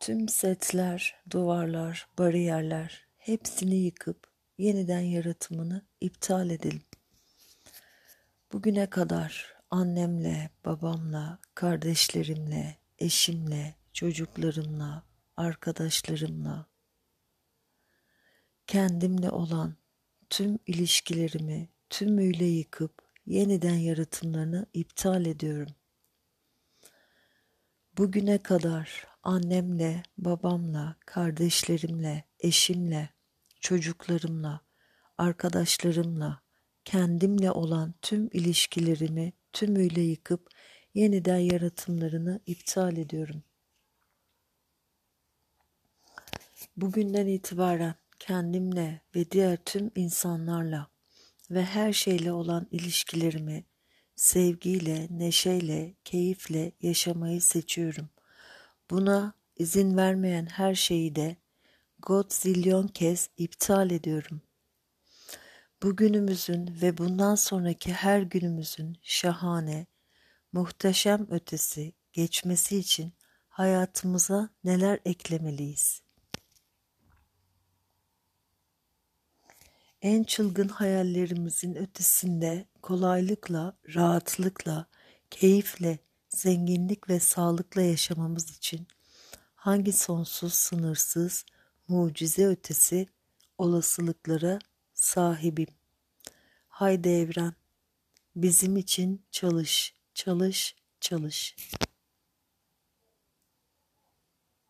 Tüm setler, duvarlar, bariyerler hepsini yıkıp yeniden yaratımını iptal edelim. Bugüne kadar annemle, babamla, kardeşlerimle, eşimle, çocuklarımla, arkadaşlarımla, kendimle olan tüm ilişkilerimi tümüyle yıkıp yeniden yaratımlarını iptal ediyorum. Bugüne kadar annemle, babamla, kardeşlerimle, eşimle, çocuklarımla, arkadaşlarımla, kendimle olan tüm ilişkilerimi tümüyle yıkıp yeniden yaratımlarını iptal ediyorum. Bugünden itibaren kendimle ve diğer tüm insanlarla ve her şeyle olan ilişkilerimi sevgiyle, neşeyle, keyifle yaşamayı seçiyorum. Buna izin vermeyen her şeyi de Godzilyon kez iptal ediyorum. Bugünümüzün ve bundan sonraki her günümüzün şahane, muhteşem ötesi geçmesi için hayatımıza neler eklemeliyiz? En çılgın hayallerimizin ötesinde kolaylıkla, rahatlıkla, keyifle, zenginlik ve sağlıkla yaşamamız için hangi sonsuz, sınırsız, mucize ötesi olasılıklara sahibim. Haydi evren, bizim için çalış, çalış, çalış.